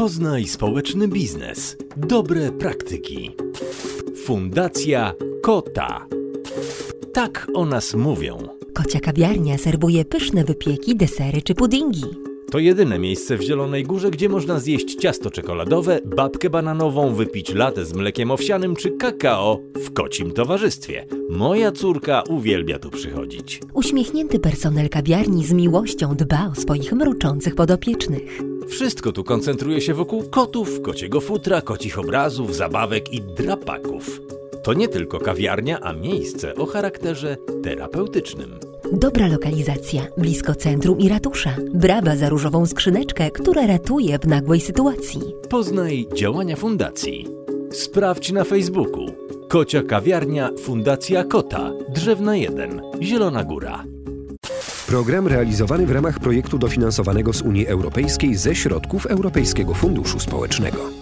Poznaj społeczny biznes. Dobre praktyki. Fundacja Kota. Tak o nas mówią. Kocia kawiarnia serwuje pyszne wypieki, desery czy puddingi. To jedyne miejsce w Zielonej Górze, gdzie można zjeść ciasto czekoladowe, babkę bananową, wypić latę z mlekiem owsianym czy kakao w kocim towarzystwie. Moja córka uwielbia tu przychodzić. Uśmiechnięty personel kawiarni z miłością dba o swoich mruczących podopiecznych. Wszystko tu koncentruje się wokół kotów, kociego futra, kocich obrazów, zabawek i drapaków. To nie tylko kawiarnia, a miejsce o charakterze terapeutycznym. Dobra lokalizacja, blisko centrum i ratusza. Brawa za różową skrzyneczkę, która ratuje w nagłej sytuacji. Poznaj działania fundacji. Sprawdź na Facebooku. Kocia kawiarnia Fundacja Kota, Drzewna 1, Zielona Góra. Program realizowany w ramach projektu dofinansowanego z Unii Europejskiej ze środków Europejskiego Funduszu Społecznego.